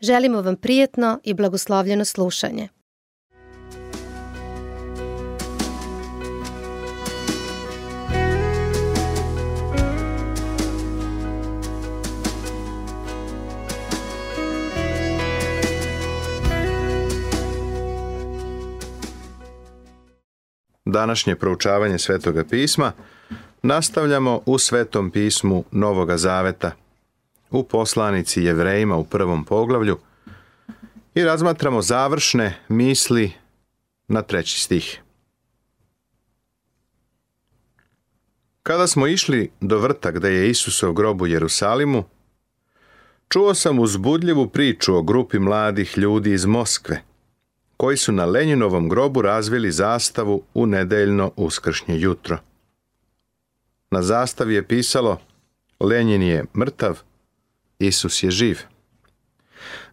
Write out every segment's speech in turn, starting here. Želimo vam prijetno i blagoslovljeno slušanje. Današnje proučavanje Svetoga pisma nastavljamo u Svetom pismu Novoga Zaveta – u poslanici Jevrejima u prvom poglavlju i razmatramo završne misli na treći stih. Kada smo išli do vrta da je Isus u grobu Jerusalimu, čuo sam uzbudljivu priču o grupi mladih ljudi iz Moskve, koji su na Lenjinovom grobu razvili zastavu u nedeljno uskršnje jutro. Na zastavi je pisalo Lenjin je mrtav, Isus je živ.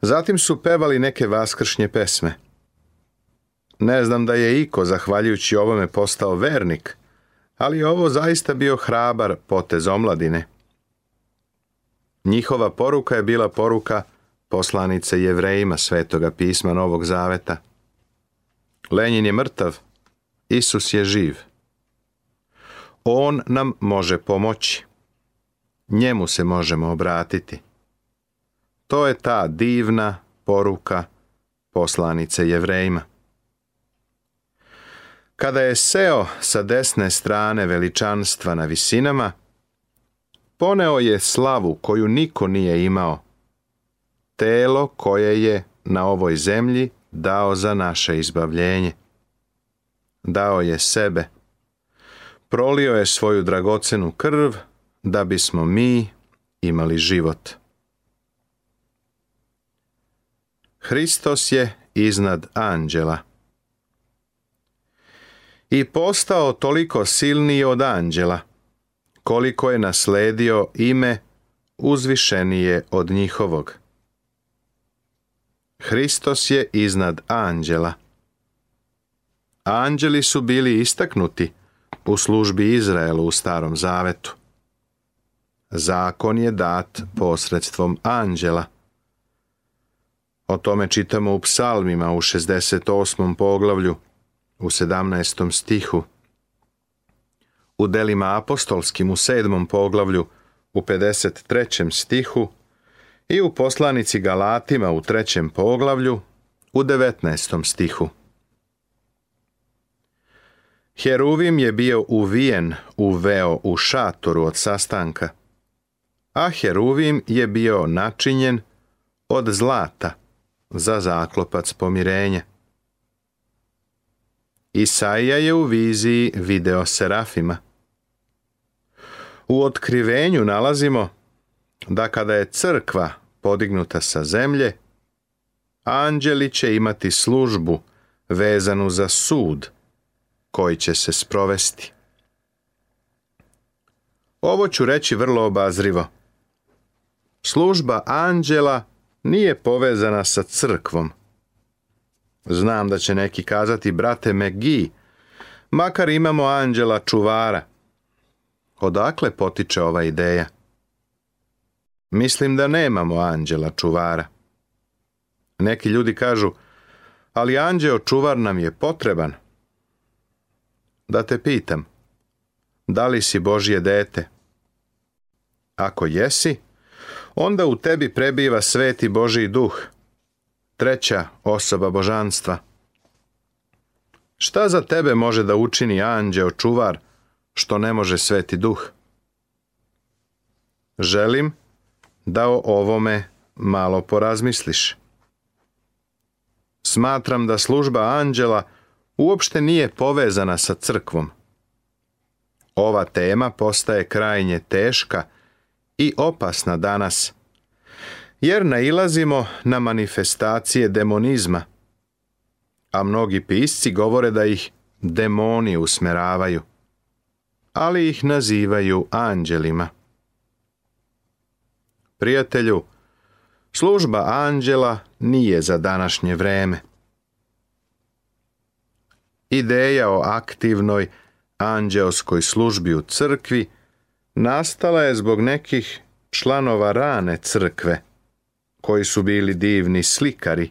Zatim su pevali neke vaskršnje pesme. Ne znam da je Iko, zahvaljujući ovome, postao vernik, ali je ovo zaista bio hrabar potez omladine. Njihova poruka je bila poruka poslanice jevrejima svetoga pisma Novog Zaveta. Lenjin je mrtav, Isus je živ. On nam može pomoći. Njemu se možemo obratiti. To je ta divna poruka poslanice jevrejima. Kada je seo sa desne strane veličanstva na visinama, poneo je slavu koju niko nije imao, telo koje je na ovoj zemlji dao za naše izbavljenje. Dao je sebe, prolio je svoju dragocenu krv da bismo mi imali život. Hristos je iznad anđela. I postao toliko silniji od anđela, koliko je nasledio ime uzvišenije od njihovog. Hristos je iznad anđela. Anđeli su bili istaknuti u službi Izraelu u Starom Zavetu. Zakon je dat posredstvom anđela. O tome čitamo u psalmima u 68. poglavlju, u 17. stihu, u delima apostolskim u 7. poglavlju, u 53. stihu i u poslanici Galatima u 3. poglavlju, u 19. stihu. Heruvim je bio uvijen u veo u šatoru od sastanka, a Heruvim je bio načinjen od zlata – za zaklopac pomirenja. Isaija je u viziji video serafima. U otkrivenju nalazimo da kada je crkva podignuta sa zemlje, anđeli će imati službu vezanu za sud koji će se sprovesti. Ovo ću reći vrlo obazrivo. Služba anđela nije povezana sa crkvom. Znam da će neki kazati, brate Megi, makar imamo anđela čuvara. Odakle potiče ova ideja? Mislim da nemamo anđela čuvara. Neki ljudi kažu, ali anđeo čuvar nam je potreban. Da te pitam, da li si Božje dete? Ako jesi, onda u tebi prebiva sveti Boži duh, treća osoba božanstva. Šta za tebe može da učini anđeo čuvar što ne može sveti duh? Želim da o ovome malo porazmisliš. Smatram da služba anđela uopšte nije povezana sa crkvom. Ova tema postaje krajnje teška i opasna danas, jer nailazimo na manifestacije demonizma, a mnogi pisci govore da ih demoni usmeravaju, ali ih nazivaju anđelima. Prijatelju, služba anđela nije za današnje vreme. Ideja o aktivnoj anđelskoj službi u crkvi – nastala je zbog nekih članova rane crkve, koji su bili divni slikari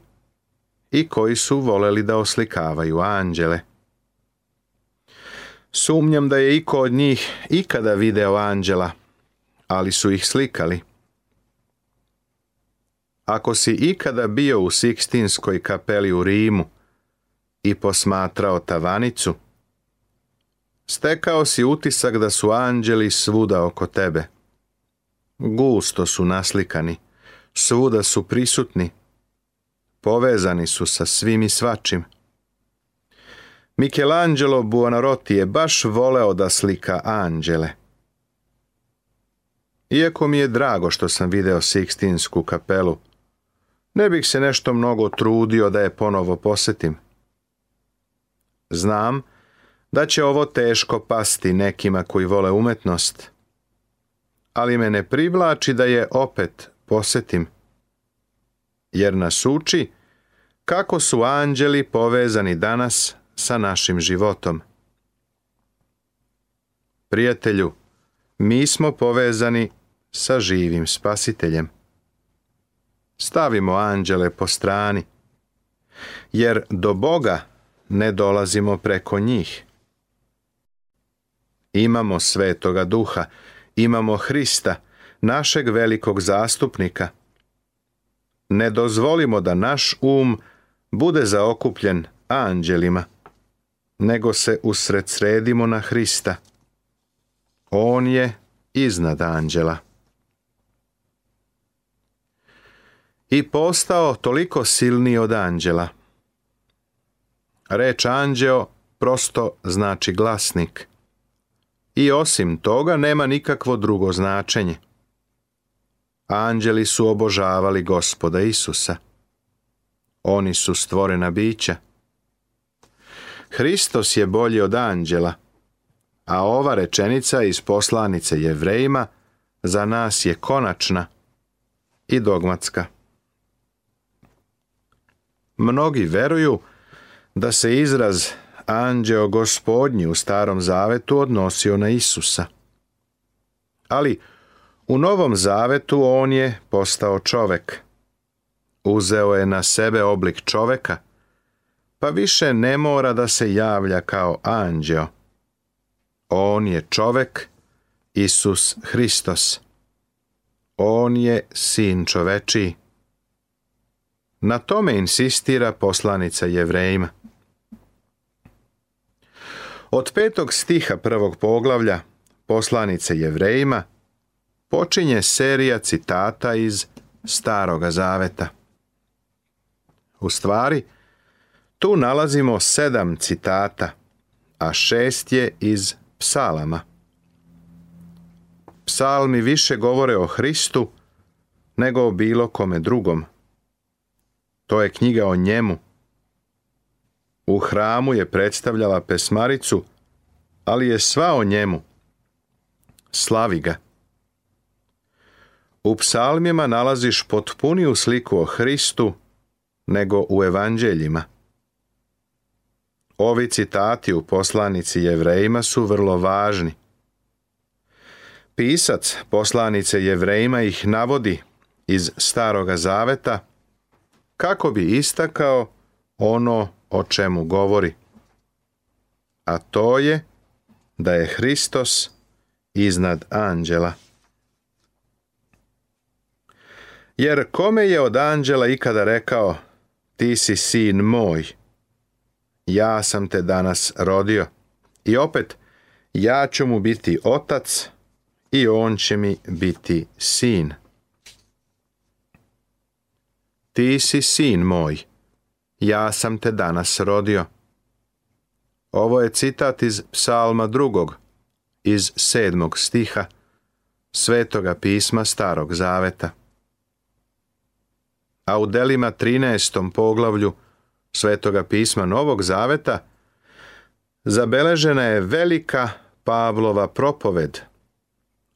i koji su voleli da oslikavaju anđele. Sumnjam da je iko od njih ikada video anđela, ali su ih slikali. Ako si ikada bio u Sikstinskoj kapeli u Rimu i posmatrao tavanicu, Stekao si utisak da su anđeli svuda oko tebe. Gusto su naslikani, svuda su prisutni, povezani su sa svim i svačim. Michelangelo Buonarroti je baš voleo da slika anđele. Iako mi je drago što sam video Sikstinsku kapelu, ne bih se nešto mnogo trudio da je ponovo posetim. Znam da će ovo teško pasti nekima koji vole umetnost, ali me ne privlači da je opet posetim, jer nas uči kako su anđeli povezani danas sa našim životom. Prijatelju, mi smo povezani sa živim spasiteljem. Stavimo anđele po strani, jer do Boga ne dolazimo preko njih. Imamo Svetoga Duha, imamo Hrista, našeg velikog zastupnika. Ne dozvolimo da naš um bude zaokupljen anđelima, nego se usredsredimo na Hrista. On je iznad anđela. I postao toliko silniji od anđela. Reč anđeo prosto znači glasnik i osim toga nema nikakvo drugo značenje. Anđeli su obožavali gospoda Isusa. Oni su stvorena bića. Hristos je bolji od anđela, a ova rečenica iz poslanice jevrejima za nas je konačna i dogmatska. Mnogi veruju da se izraz anđeo gospodnji u starom zavetu odnosio na Isusa. Ali u novom zavetu on je postao čovek. Uzeo je na sebe oblik čoveka, pa više ne mora da se javlja kao anđeo. On je čovek, Isus Hristos. On je sin čovečiji. Na tome insistira poslanica Jevrejima. Od petog stiha prvog poglavlja poslanice jevrejima počinje serija citata iz Staroga zaveta. U stvari, tu nalazimo sedam citata, a šest je iz psalama. Psalmi više govore o Hristu nego o bilo kome drugom. To je knjiga o njemu, u hramu je predstavljala pesmaricu, ali je sva o njemu. Slavi ga. U psalmima nalaziš potpuniju sliku o Hristu nego u evanđeljima. Ovi citati u poslanici jevrejima su vrlo važni. Pisac poslanice jevrejima ih navodi iz Staroga Zaveta kako bi istakao ono o čemu govori, a to je da je Hristos iznad anđela. Jer kome je od anđela ikada rekao, ti si sin moj, ja sam te danas rodio. I opet, ja ću mu biti otac i on će mi biti sin. Ti si sin moj ja sam te danas rodio. Ovo je citat iz psalma drugog, iz sedmog stiha, svetoga pisma starog zaveta. A u delima 13. poglavlju svetoga pisma novog zaveta zabeležena je velika Pavlova propoved,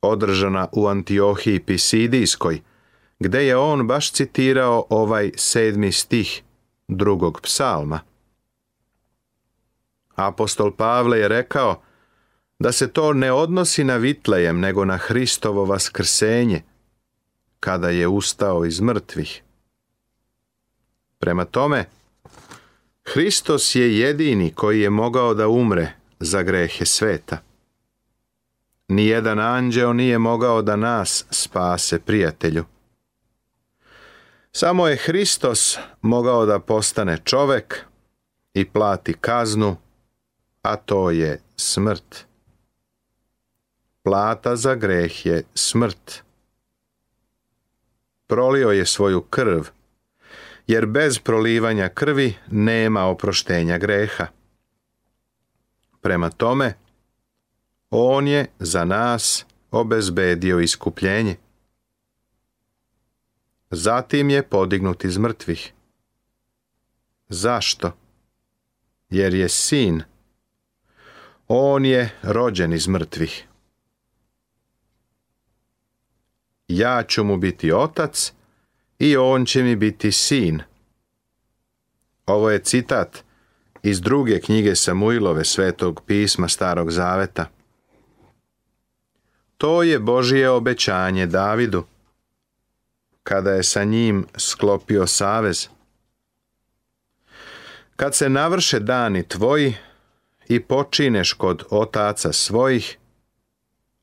održana u Antiohiji Pisidijskoj, gde je on baš citirao ovaj sedmi stih – drugog psalma. Apostol Pavle je rekao da se to ne odnosi na Vitlejem, nego na Hristovo vaskrsenje, kada je ustao iz mrtvih. Prema tome, Hristos je jedini koji je mogao da umre za grehe sveta. Nijedan anđeo nije mogao da nas spase prijatelju. Samo je Hristos mogao da postane čovek i plati kaznu, a to je smrt. Plata za greh je smrt. Prolio je svoju krv, jer bez prolivanja krvi nema oproštenja greha. Prema tome, on je za nas obezbedio iskupljenje. Zatim je podignut iz mrtvih. Zašto? Jer je sin. On je rođen iz mrtvih. Ja ću mu biti otac i on će mi biti sin. Ovo je citat iz druge knjige Samuilove svetog pisma Starog Zaveta. To je Božije obećanje Davidu kada je sa njim sklopio savez. Kad se navrše dani tvoji i počineš kod otaca svojih,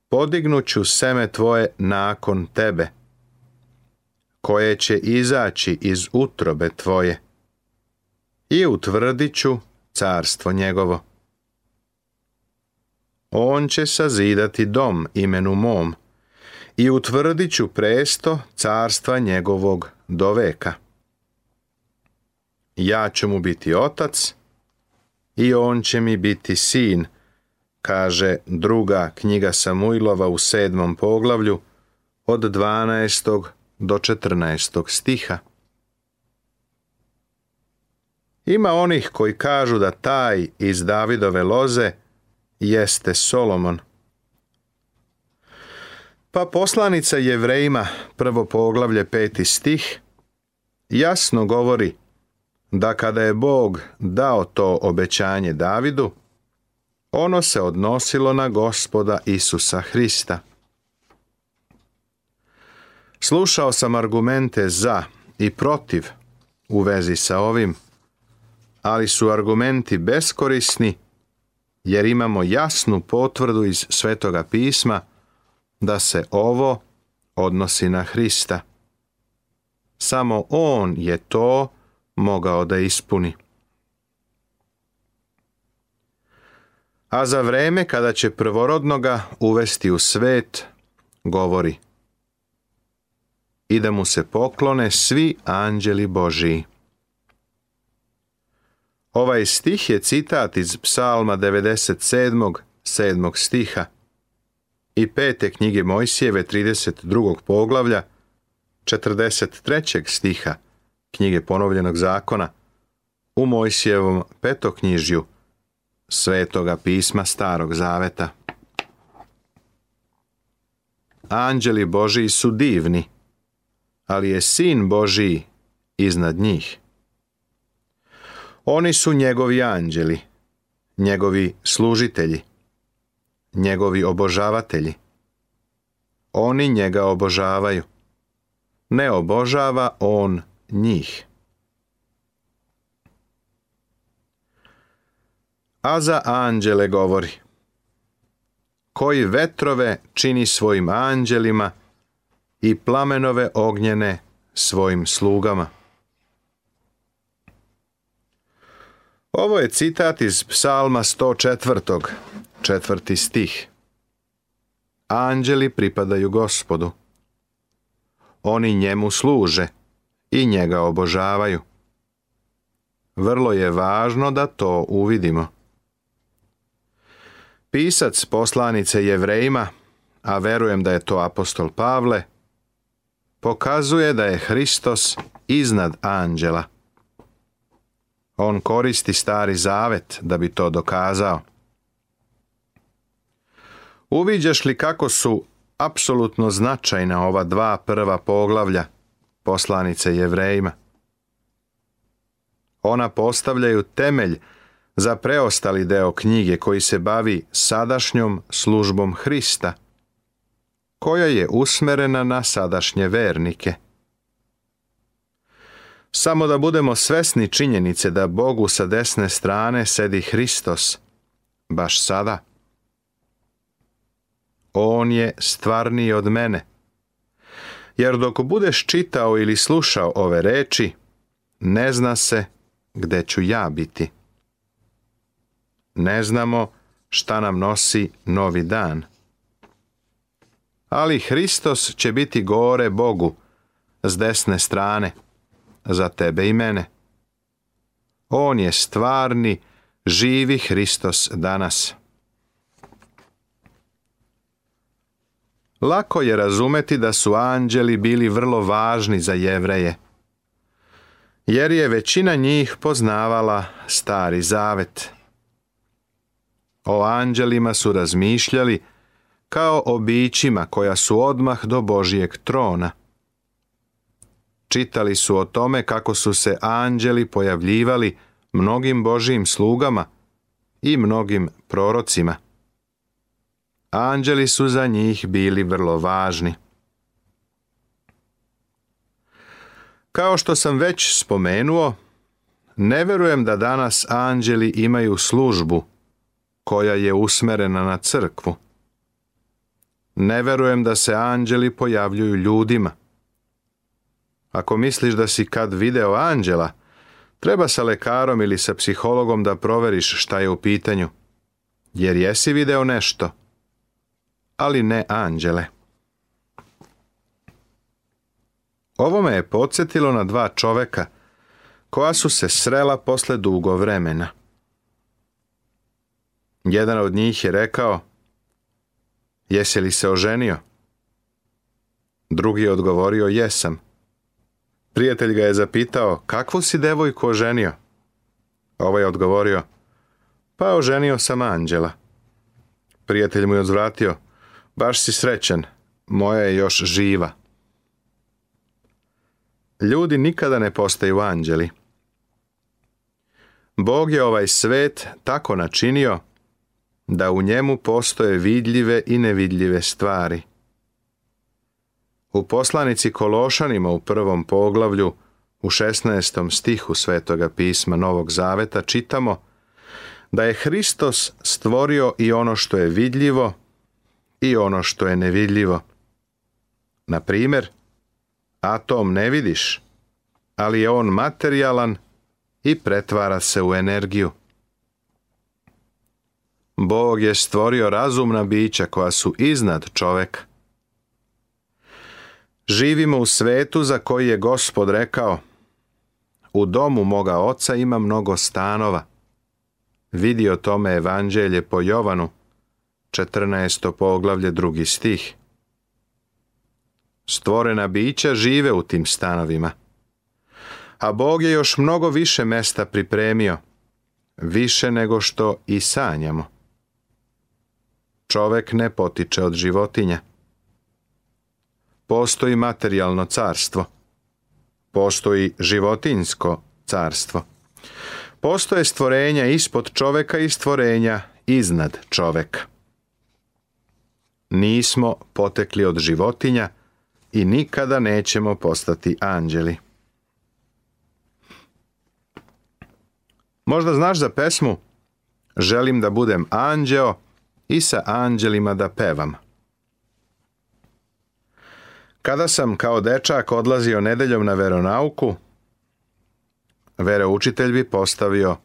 podignuću seme tvoje nakon tebe, koje će izaći iz utrobe tvoje i utvrdit ću carstvo njegovo. On će sazidati dom imenu mom, i utvrdit ću presto carstva njegovog do veka. Ja ću mu biti otac i on će mi biti sin, kaže druga knjiga Samuilova u sedmom poglavlju od 12. do 14. stiha. Ima onih koji kažu da taj iz Davidove loze jeste Solomon – pa poslanica Jevrejima, prvo poglavlje peti stih, jasno govori da kada je Bog dao to obećanje Davidu, ono se odnosilo na gospoda Isusa Hrista. Slušao sam argumente za i protiv u vezi sa ovim, ali su argumenti beskorisni jer imamo jasnu potvrdu iz Svetoga pisma da se ovo odnosi na Hrista. Samo on je to mogao da ispuni. A za vreme kada će prvorodnoga uvesti u svet, govori i da mu se poklone svi anđeli Božiji. Ovaj stih je citat iz psalma 97. 7. stiha i pete knjige Mojsijeve 32. poglavlja, 43. stiha, knjige ponovljenog zakona, u Mojsijevom petoknjižju, svetoga pisma Starog Zaveta. Anđeli Božiji su divni, ali je Sin Boži iznad njih. Oni su njegovi anđeli, njegovi služitelji, njegovi obožavatelji. Oni njega obožavaju. Ne obožava on njih. A za anđele govori. Koji vetrove čini svojim anđelima i plamenove ognjene svojim slugama. Ovo je citat iz psalma 104. Četvrti stih Anđeli pripadaju gospodu. Oni njemu služe i njega obožavaju. Vrlo je važno da to uvidimo. Pisac poslanice jevrejima, a verujem da je to apostol Pavle, pokazuje da je Hristos iznad anđela. On koristi stari zavet da bi to dokazao uviđaš li kako su apsolutno značajna ova dva prva poglavlja poslanice jevrejima? Ona postavljaju temelj za preostali deo knjige koji se bavi sadašnjom službom Hrista, koja je usmerena na sadašnje vernike. Samo da budemo svesni činjenice da Bogu sa desne strane sedi Hristos, baš sada on je stvarniji od mene. Jer dok budeš čitao ili slušao ove reči, ne zna se gde ću ja biti. Ne znamo šta nam nosi novi dan. Ali Hristos će biti gore Bogu, s desne strane, za tebe i mene. On je stvarni, živi Hristos danas. Lako je razumeti da su anđeli bili vrlo važni za jevreje, jer je većina njih poznavala stari zavet. O anđelima su razmišljali kao o bićima koja su odmah do Božijeg trona. Čitali su o tome kako su se anđeli pojavljivali mnogim Božijim slugama i mnogim prorocima. Anđeli su za njih bili vrlo važni. Kao što sam već spomenuo, ne verujem da danas anđeli imaju službu koja je usmerena na crkvu. Ne verujem da se anđeli pojavljuju ljudima. Ako misliš da si kad video anđela, treba sa lekarom ili sa psihologom da proveriš šta je u pitanju. Jer jesi video nešto ali ne anđele. Ovo me je podsjetilo na dva čoveka koja su se srela posle dugo vremena. Jedan od njih je rekao, jesi li se oženio? Drugi je odgovorio, jesam. Prijatelj ga je zapitao, kakvu si devojku oženio? Ovaj je odgovorio, pa oženio sam anđela. Prijatelj mu je odvratio, Baš si srećen. Moja je još živa. Ljudi nikada ne postaju anđeli. Bog je ovaj svet tako načinio da u njemu postoje vidljive i nevidljive stvari. U poslanici Kološanima u prvom poglavlju u 16. stihu Svetoga pisma Novog Zaveta čitamo da je Hristos stvorio i ono što je vidljivo i ono što je nevidljivo. Na primjer, atom ne vidiš, ali je on materijalan i pretvara se u energiju. Bog je stvorio razumna bića koja su iznad čoveka. Živimo u svetu za koji je gospod rekao U domu moga oca ima mnogo stanova. Vidio tome evanđelje po Jovanu 14. poglavlje, drugi stih. Stvorena bića žive u tim stanovima. A Bog je još mnogo više mesta pripremio, više nego što i sanjamo. Čovek ne potiče od životinja. Postoji materijalno carstvo. Postoji životinsko carstvo. Postoje stvorenja ispod čoveka i stvorenja iznad čoveka nismo potekli od životinja i nikada nećemo postati anđeli. Možda znaš za pesmu Želim da budem anđeo i sa anđelima da pevam. Kada sam kao dečak odlazio nedeljom na veronauku, veroučitelj bi postavio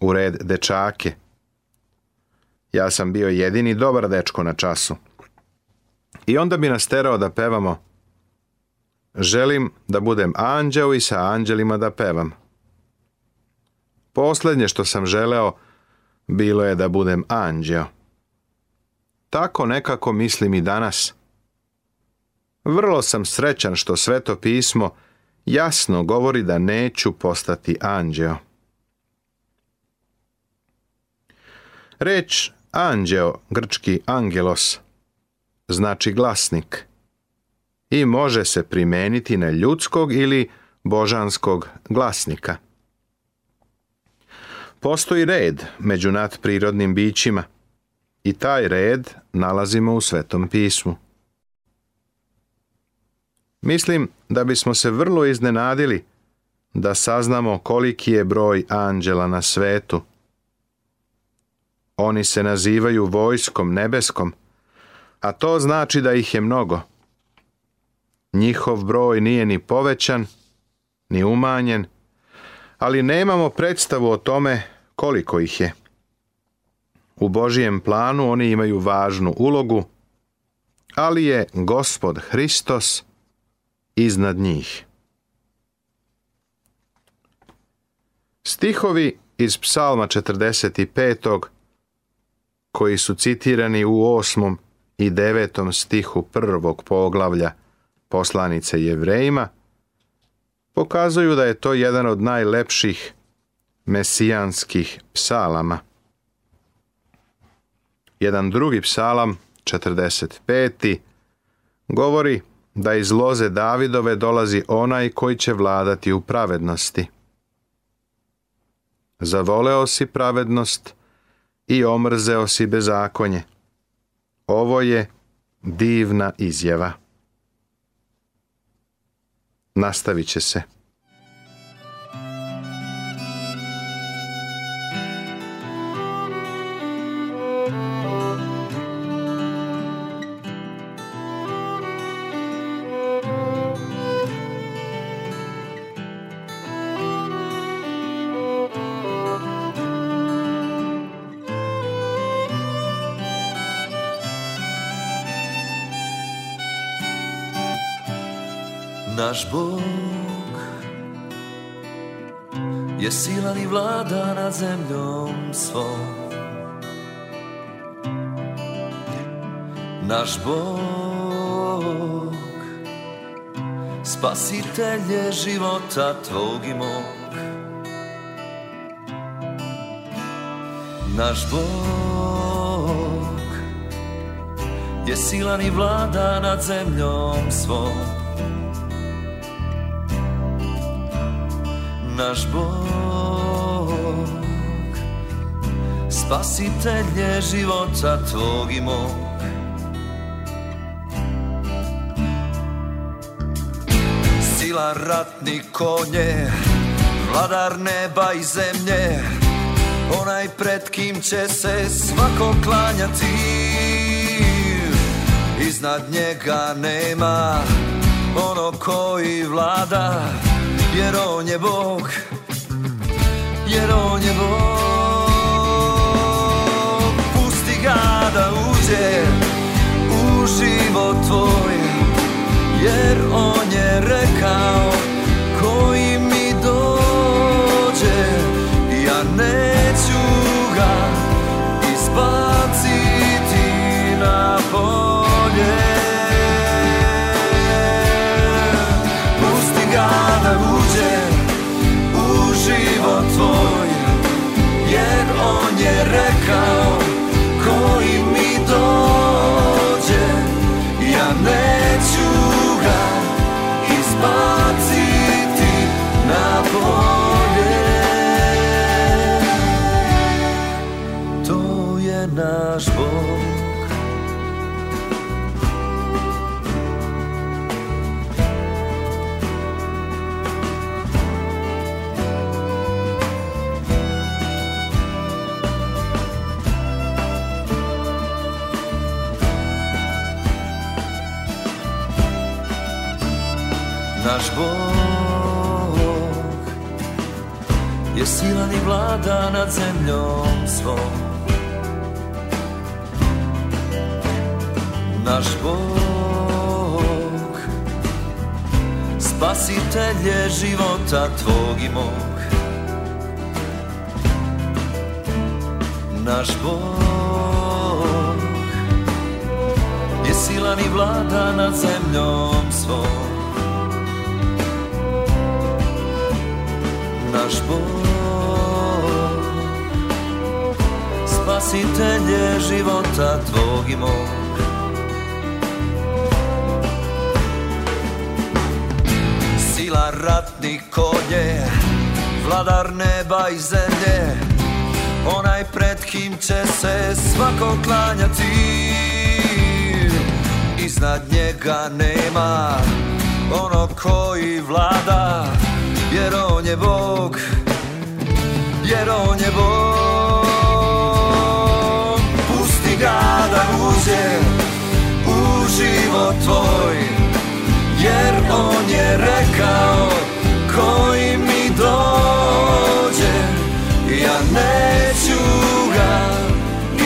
u red dečake. Ja sam bio jedini dobar dečko na času. I onda bi nas terao da pevamo Želim da budem anđeo i sa anđelima da pevam. Posljednje što sam želeo bilo je da budem anđeo. Tako nekako mislim i danas. Vrlo sam srećan što sveto pismo jasno govori da neću postati anđeo. Reč anđeo, grčki angelos, znači glasnik i može se primijeniti na ljudskog ili božanskog glasnika. Postoji red među nadprirodnim bićima i taj red nalazimo u Svetom pismu. Mislim da bismo se vrlo iznenadili da saznamo koliki je broj anđela na svetu. Oni se nazivaju vojskom nebeskom, a to znači da ih je mnogo. Njihov broj nije ni povećan, ni umanjen, ali nemamo predstavu o tome koliko ih je. U Božijem planu oni imaju važnu ulogu, ali je Gospod Hristos iznad njih. Stihovi iz psalma 45. koji su citirani u osmom i devetom stihu prvog poglavlja poslanice jevrejima, pokazuju da je to jedan od najlepših mesijanskih psalama. Jedan drugi psalam, 45. govori da iz loze Davidove dolazi onaj koji će vladati u pravednosti. Zavoleo si pravednost i omrzeo si bezakonje. Ovo je divna izjava. Nastavit će se. Naš Bog je silan i vlada nad zemljom svom Naš Bog Spasitelj je života tvog i mog Naš Bog je silan i vlada nad zemljom svom naš Bog Spasitelje života tvog i mog Sila ratni konje Vladar neba i zemlje Onaj pred kim će se svako klanjati Iznad njega nema Ono koji vlada jer on je Bog, jer on je Bog. Pusti ga da uđe u život tvoj, jer on je rekao zemljom svom Naš Bog Spasitelj je života tvog i mog Naš Bog Je silan i vlada nad zemljom svom Naš Bog spasitelje života tvog i mog. Sila ratni konje, vladar neba i zemlje, onaj pred kim će se svako klanjati. Iznad njega nema ono koji vlada, jer on je Bog, jer on je Bog. uđe u život tvoj Jer on je rekao koji mi dođe Ja neću ga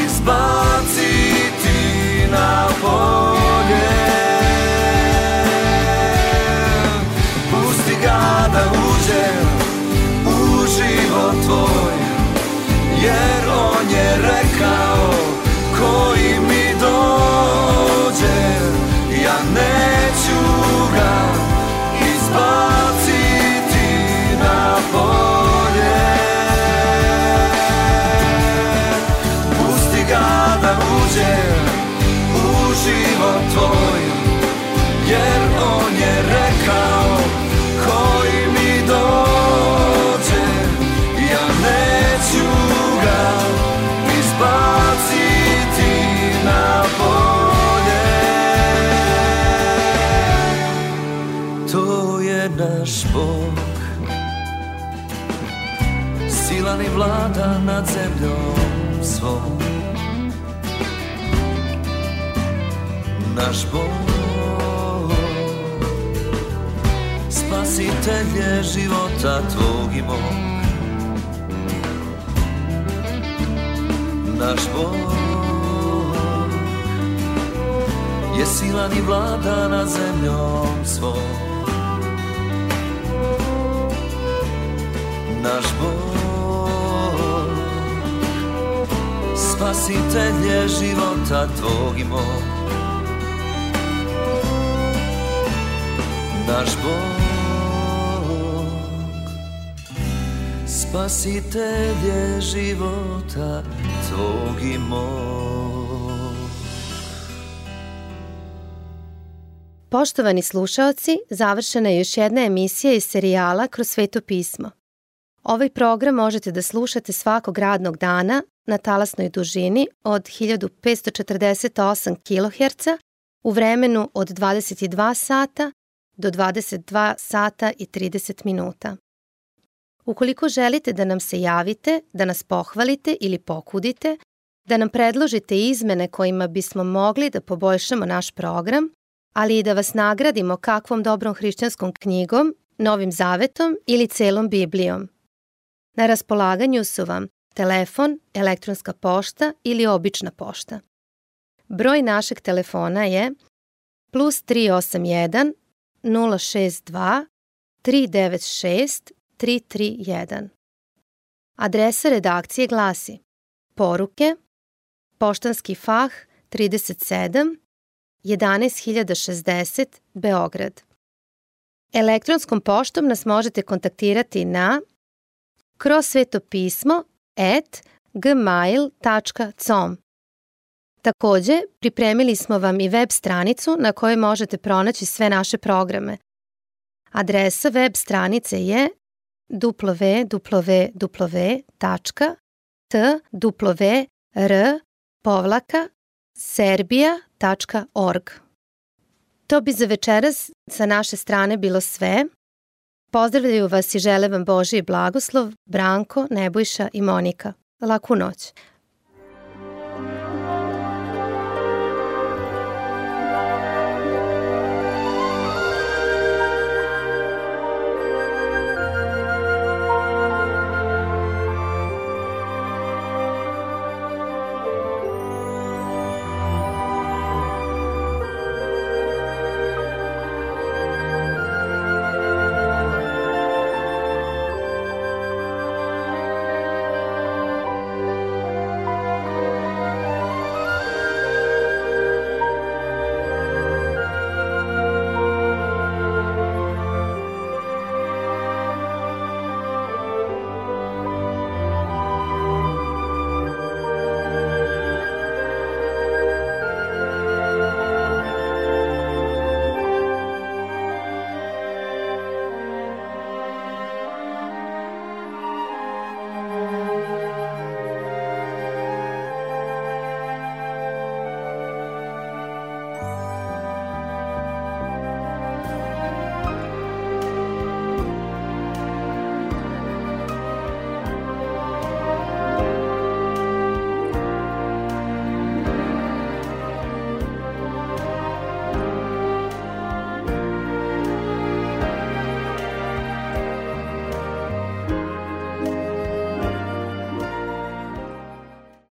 izbaciti na polje Pusti ga da uđe u život tvoj Jer on je rekao Naš Bog, Spasitelj je života Tvog i mog. Naš Bog je silan ni vlada nad zemljom svom. Naš Bog, spasitelj života Tvog i mog. naš Bog života tvog i Poštovani slušaoci, završena je još jedna emisija iz serijala Kroz sveto pismo. Ovaj program možete da slušate svakog radnog dana na talasnoj dužini od 1548 kHz u vremenu od 22 sata do 22 sata i 30 minuta. Ukoliko želite da nam se javite, da nas pohvalite ili pokudite, da nam predložite izmene kojima bismo mogli da poboljšamo naš program, ali i da vas nagradimo kakvom dobrom hrišćanskom knjigom, novim zavetom ili celom Biblijom. Na raspolaganju su vam telefon, elektronska pošta ili obična pošta. Broj našeg telefona je plus 381 062 396 331. Adresa redakcije glasi Poruke, Poštanski fah 37 11060 Beograd. Elektronskom poštom nas možete kontaktirati na krosvetopismo at gmail.com Takođe, pripremili smo vam i web stranicu na kojoj možete pronaći sve naše programe. Adresa web stranice je www.twr.serbia.org. To bi za večeras sa naše strane bilo sve. Pozdravljaju vas i žele vam Božiji blagoslov Branko, Nebojša i Monika. Laku noć.